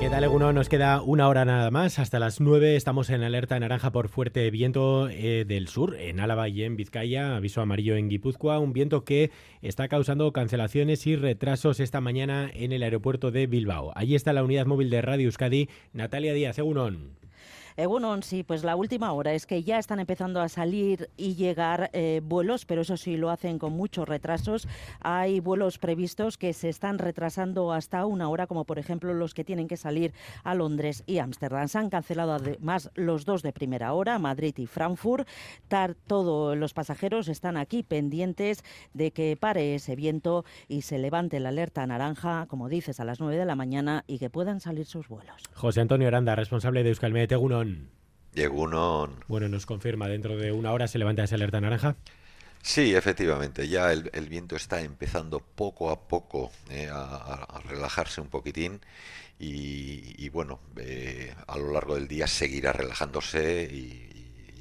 ¿Qué tal, Eguno? Nos queda una hora nada más. Hasta las 9 estamos en alerta naranja por fuerte viento eh, del sur, en Álava y en Vizcaya. Aviso amarillo en Guipúzcoa. Un viento que está causando cancelaciones y retrasos esta mañana en el aeropuerto de Bilbao. Allí está la unidad móvil de Radio Euskadi, Natalia Díaz. Egunon. Eh, bueno, sí, pues la última hora es que ya están empezando a salir y llegar eh, vuelos, pero eso sí lo hacen con muchos retrasos. Hay vuelos previstos que se están retrasando hasta una hora, como por ejemplo los que tienen que salir a Londres y Ámsterdam. Se han cancelado además los dos de primera hora, Madrid y Frankfurt. todos los pasajeros están aquí pendientes de que pare ese viento y se levante la alerta naranja, como dices, a las 9 de la mañana y que puedan salir sus vuelos. José Antonio Aranda, responsable de Euskalmet Egunon. Bueno, nos confirma, dentro de una hora se levanta esa alerta naranja. Sí, efectivamente, ya el, viento está empezando poco a poco eh, a, relajarse un poquitín y, bueno, eh, a lo largo del día seguirá relajándose y,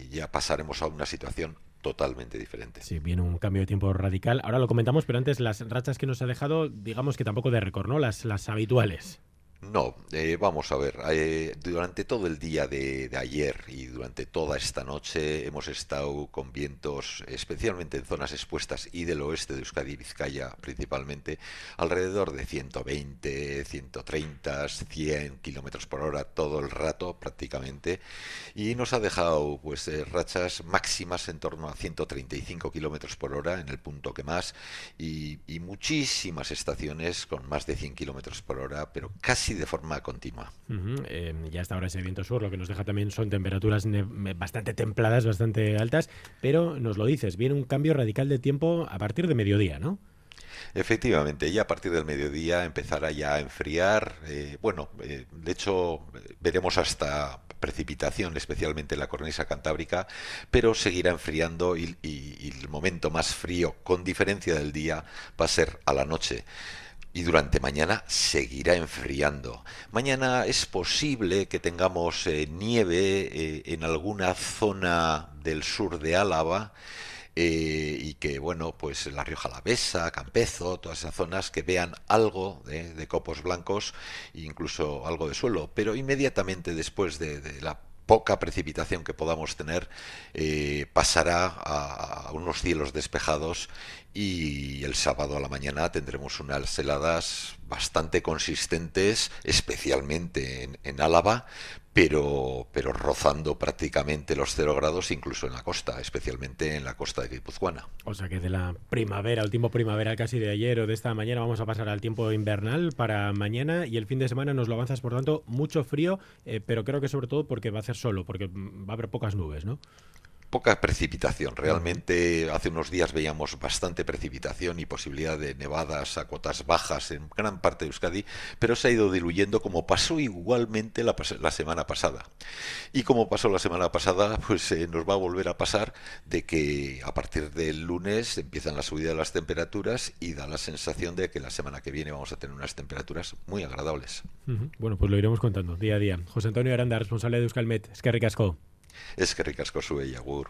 ya pasaremos a una situación totalmente diferente. Sí, viene un cambio de tiempo radical. Ahora lo comentamos, pero antes las rachas que nos ha dejado, digamos que tampoco de récord, ¿no? Las, las habituales. No, eh, vamos a ver, eh, durante todo el día de, ayer y durante toda esta noche hemos estado con vientos, especialmente en zonas expuestas y del oeste de Euskadi y Vizcaya principalmente, alrededor de 120, 130, 100 kilómetros por hora todo el rato prácticamente, y nos ha dejado pues eh, rachas máximas en torno a 135 kilómetros por hora en el punto que más, y, y muchísimas estaciones con más de 100 kilómetros por hora, pero casi de forma continua. Eh, ya hasta ahora ese viento sur lo que nos deja también son temperaturas bastante templadas, bastante altas, pero nos lo dices, viene un cambio radical de tiempo a partir de mediodía, ¿no? Efectivamente, ya a partir del mediodía empezará ya a enfriar. Eh, bueno, eh, de hecho, veremos hasta precipitación, especialmente en la cornisa cantábrica, pero seguirá enfriando y el momento más frío, con diferencia del día, va a ser a la noche y durante mañana seguirá enfriando. Mañana es posible que tengamos eh, nieve eh, en alguna zona del sur de Álava. Eh, y que bueno pues la Rioja Alavesa, Campezo, todas esas zonas que vean algo de, copos blancos incluso algo de suelo, pero inmediatamente después de, de la poca precipitación que podamos tener eh, pasará a, unos cielos despejados y el sábado a la mañana tendremos unas heladas bastante consistentes, especialmente en, en Álava, pero, pero rozando prácticamente los cero grados incluso en la costa, especialmente en la costa de Guipuzcoana. O sea que de la primavera, el tiempo primavera casi de ayer o de esta mañana vamos a pasar al tiempo invernal para mañana y el fin de semana nos lo avanzas, por tanto, mucho frío, eh, pero creo que sobre todo porque va a hacer solo, porque va a haber pocas nubes, ¿no? Poca precipitación. Realmente hace unos días veíamos bastante precipitación y posibilidad de nevadas a cotas bajas en gran parte de Euskadi, pero se ha ido diluyendo como pasó igualmente la, semana pasada. Y como pasó la semana pasada, pues eh, nos va a volver a pasar de que a partir del lunes empiezan la subida de las temperaturas y da la sensación de que la semana que viene vamos a tener unas temperaturas muy agradables. Bueno, pues lo iremos contando día a día. José Antonio Aranda, responsable de Euskalmet. Es que ricasco. Ezkerrik asko zuei agur.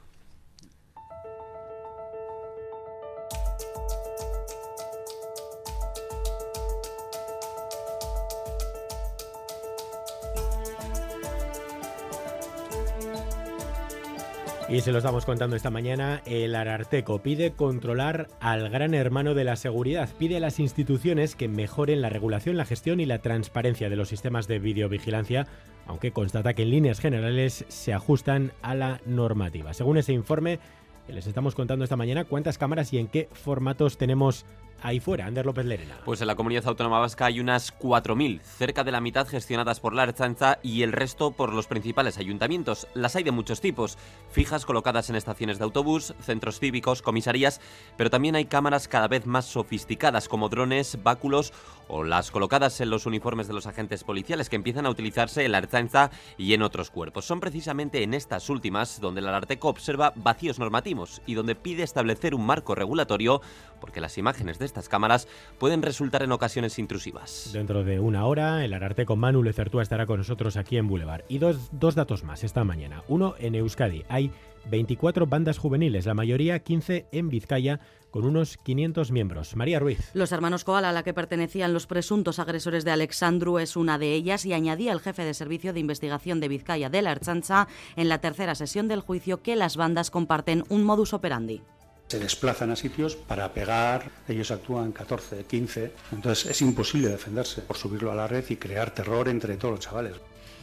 Y se lo estamos contando esta mañana, el Ararteco pide controlar al gran hermano de la seguridad, pide a las instituciones que mejoren la regulación, la gestión y la transparencia de los sistemas de videovigilancia, aunque constata que en líneas generales se ajustan a la normativa. Según ese informe, les estamos contando esta mañana cuántas cámaras y en qué formatos tenemos ahí fuera, Ander López Lerena. Pues en la comunidad autónoma vasca hay unas 4.000, cerca de la mitad gestionadas por la Archanza y el resto por los principales ayuntamientos. Las hay de muchos tipos, fijas colocadas en estaciones de autobús, centros cívicos, comisarías, pero también hay cámaras cada vez más sofisticadas como drones, báculos o las colocadas en los uniformes de los agentes policiales que empiezan a utilizarse en la Archanza y en otros cuerpos. Son precisamente en estas últimas donde la Arteco observa vacíos normativos y donde pide establecer un marco regulatorio porque las imágenes de estas cámaras pueden resultar en ocasiones intrusivas. Dentro de una hora, el Ararte con Manu Lecertúa estará con nosotros aquí en Boulevard. Y dos, dos datos más esta mañana. Uno, en Euskadi hay 24 bandas juveniles, la mayoría 15 en Vizcaya, con unos 500 miembros. María Ruiz. Los hermanos Koala, a la que pertenecían los presuntos agresores de Alexandru, es una de ellas y añadía el jefe de servicio de investigación de Vizcaya de la Archancha en la tercera sesión del juicio que las bandas comparten un modus operandi se desplazan a sitios para pegar, ellos actúan 14, 15, entonces es imposible defenderse por subirlo a la red y crear terror entre todos los chavales.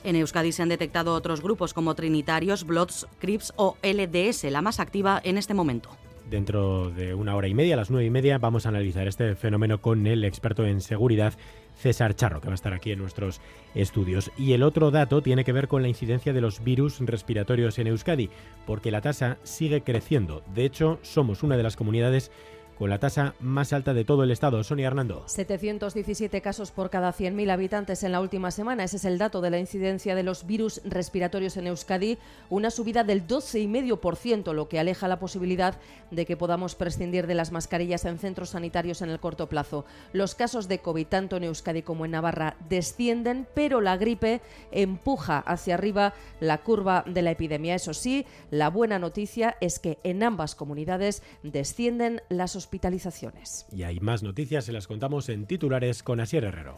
En Euskadi se han detectado otros grupos como Trinitarios, Bloods, Crips o LDS, la más activa en este momento. Dentro de una hora y media, a las nueve y media, vamos a analizar este fenómeno con el experto en seguridad César Charro, que va a estar aquí en nuestros estudios. Y el otro dato tiene que ver con la incidencia de los virus respiratorios en Euskadi, porque la tasa sigue creciendo. De hecho, somos una de las comunidades con la tasa más alta de todo el estado. Sonia Hernando. 717 casos por cada 100.000 habitantes en la última semana. Ese es el dato de la incidencia de los virus respiratorios en Euskadi, una subida del 12,5%, lo que aleja la posibilidad de que podamos prescindir de las mascarillas en centros sanitarios en el corto plazo. Los casos de COVID, tanto en Euskadi como en Navarra, descienden, pero la gripe empuja hacia arriba la curva de la epidemia. Eso sí, la buena noticia es que en ambas comunidades descienden las hospitalizaciones. Y hay más noticias, se las contamos en titulares con Asier Herrero.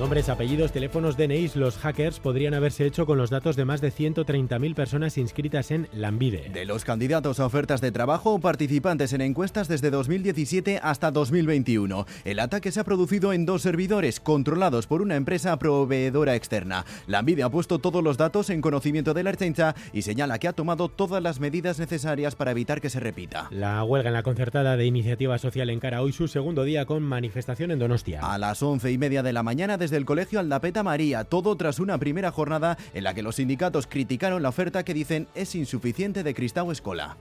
Nombres, apellidos, teléfonos, DNIs, los hackers podrían haberse hecho con los datos de más de 130.000 personas inscritas en Lambide. De los candidatos a ofertas de trabajo o participantes en encuestas desde 2017 hasta 2021. El ataque se ha producido en dos servidores controlados por una empresa proveedora externa. Lambide ha puesto todos los datos en conocimiento de la Ertzaintza y señala que ha tomado todas las medidas necesarias para evitar que se repita. La huelga en la concertada de Iniciativa Social en Cara hoy su segundo día con manifestación en Donostia. A las once y media de la mañana desde del Colegio Aldapeta María, todo tras una primera jornada en la que los sindicatos criticaron la oferta que dicen es insuficiente de Cristau Escola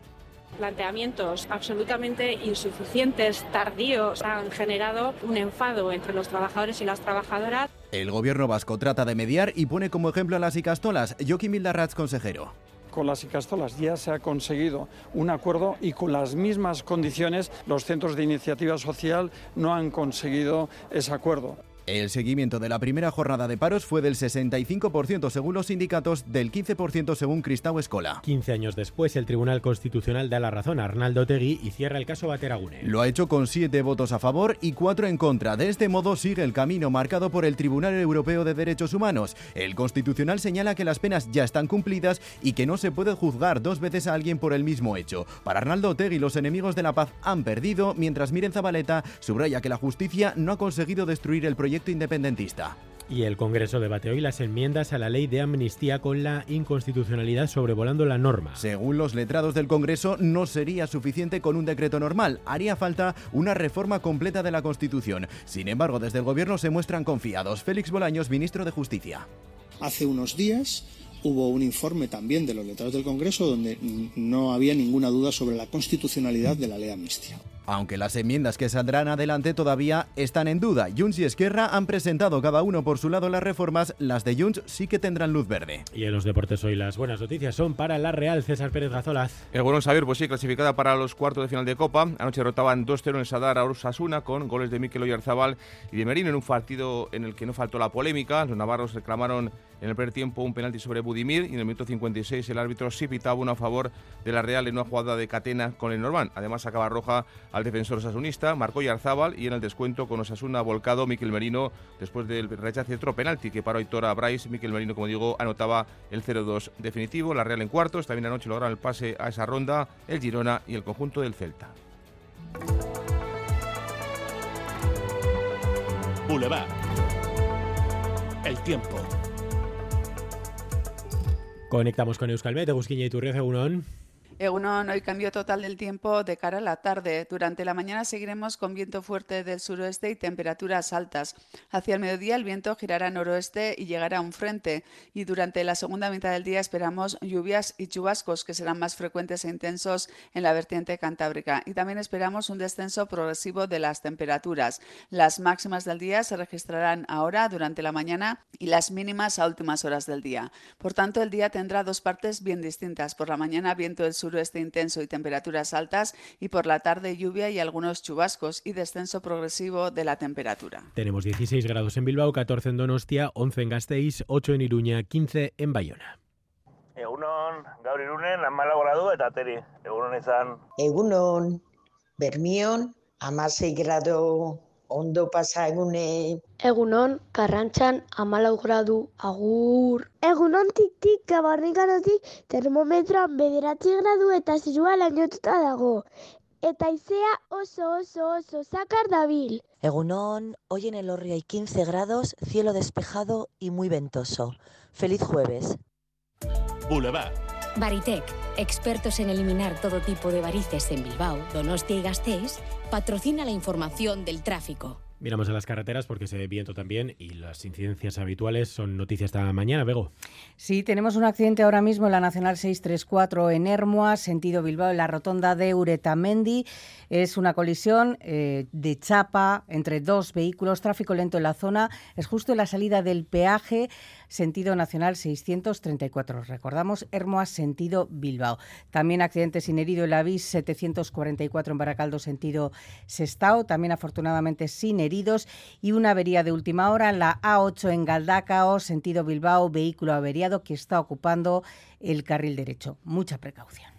planteamientos absolutamente insuficientes, tardíos, han generado un enfado entre los trabajadores y las trabajadoras. El gobierno vasco trata de mediar y pone como ejemplo a las Icastolas. Joaquín Mildarratz, consejero con las Icastolas ya se ha conseguido un acuerdo y con las mismas condiciones los centros de iniciativa social no han conseguido ese acuerdo. El seguimiento de la primera jornada de paros fue del 65% según los sindicatos, del 15% según Cristau Escola. 15 años después, el Tribunal Constitucional da la razón a Arnaldo Tegui y cierra el caso Bateragune. Lo ha hecho con 7 votos a favor y 4 en contra. De este modo sigue el camino marcado por el Tribunal Europeo de Derechos Humanos. El Constitucional señala que las penas ya están cumplidas y que no se puede juzgar dos veces a alguien por el mismo hecho. Para Arnaldo Tegui, los enemigos de la paz han perdido, mientras Miren Zabaleta subraya que la justicia no ha conseguido destruir el proyecto independentista. Y el Congreso debate hoy las enmiendas a la ley de amnistía con la inconstitucionalidad sobrevolando la norma. Según los letrados del Congreso, no sería suficiente con un decreto normal. Haría falta una reforma completa de la Constitución. Sin embargo, desde el Gobierno se muestran confiados. Félix Bolaños, ministro de Justicia. Hace unos días hubo un informe también de los letrados del Congreso donde no había ninguna duda sobre la constitucionalidad de la ley de amnistía. Aunque las enmiendas que saldrán adelante todavía están en duda. Junts y Esquerra han presentado cada uno por su lado las reformas, las de Junts sí que tendrán luz verde. Y en los deportes hoy las buenas noticias son para la Real César Pérez Gazolaz. El bueno saber, pues sí, clasificada para los cuartos de final de Copa. Anoche rotaban 2-0 en Sadar a Osasuna con goles de Mikel Oyarzabal y de Merino en un partido en el que no faltó la polémica. Los navarros reclamaron en el primer tiempo un penalti sobre Budimir y en el minuto 56 el árbitro sí pitaba uno a favor de la Real en una jugada de catena con el Norman. Además sacaba roja al defensor osasunista, marcó Yarzábal y en el descuento con Osasuna volcado Miquel Merino después del rechace de otro penalti que paró Aitora Bryce. Miquel Merino, como digo, anotaba el 0-2 definitivo. La Real en cuartos, también anoche lograron el pase a esa ronda el Girona y el conjunto del Celta. Boulevard. El tiempo. Conectamos con Euskalmet, Egusquiña y Turriaza Unón. Egunon, hoy cambio total del tiempo de cara a la tarde. Durante la mañana seguiremos con viento fuerte del suroeste y temperaturas altas. Hacia el mediodía el viento girará noroeste y llegará a un frente. Y durante la segunda mitad del día esperamos lluvias y chubascos que serán más frecuentes e intensos en la vertiente cantábrica. Y también esperamos un descenso progresivo de las temperaturas. Las máximas del día se registrarán ahora durante la mañana y las mínimas a últimas horas del día. Por tanto, el día tendrá dos partes bien distintas. Por la mañana viento del sur suroeste intenso y temperaturas altas y por la tarde lluvia y algunos chubascos y descenso progresivo de la temperatura. Tenemos 16 grados en Bilbao, 14 en Donostia, 11 en Gasteiz, 8 en Iruña, 15 en Bayona. Egunon, gaur irunen, amalago eta teri. Egunon izan. Egunon, Bermion, amasei grado ondo pasa egune. Egunon, karrantxan amalau gradu agur. Egunon tik-tik gabarrikanotik termometroan bederatzi gradu eta zirua lainotuta dago. Eta izea oso oso oso zakar dabil. Egunon, hoy en el Orri hay 15 grados, cielo despejado y muy ventoso. Feliz jueves. Boulevard. Baritec, expertos en eliminar todo tipo de varices en Bilbao, Donostia y Gasteiz, patrocina la información del tráfico. Miramos a las carreteras porque se ve viento también y las incidencias habituales son noticias esta mañana, Bego. Sí, tenemos un accidente ahora mismo en la Nacional 634 en Hermoa, sentido Bilbao, en la rotonda de Uretamendi. Es una colisión eh, de chapa entre dos vehículos, tráfico lento en la zona. Es justo en la salida del peaje sentido nacional 634. Recordamos, Hermoa, sentido Bilbao. También accidente sin herido en la BIS 744 en Baracaldo, sentido Sestao. También, afortunadamente, sin Y una avería de última hora en la A8 en Galdacao, sentido Bilbao, vehículo averiado que está ocupando el carril derecho. Mucha precaución.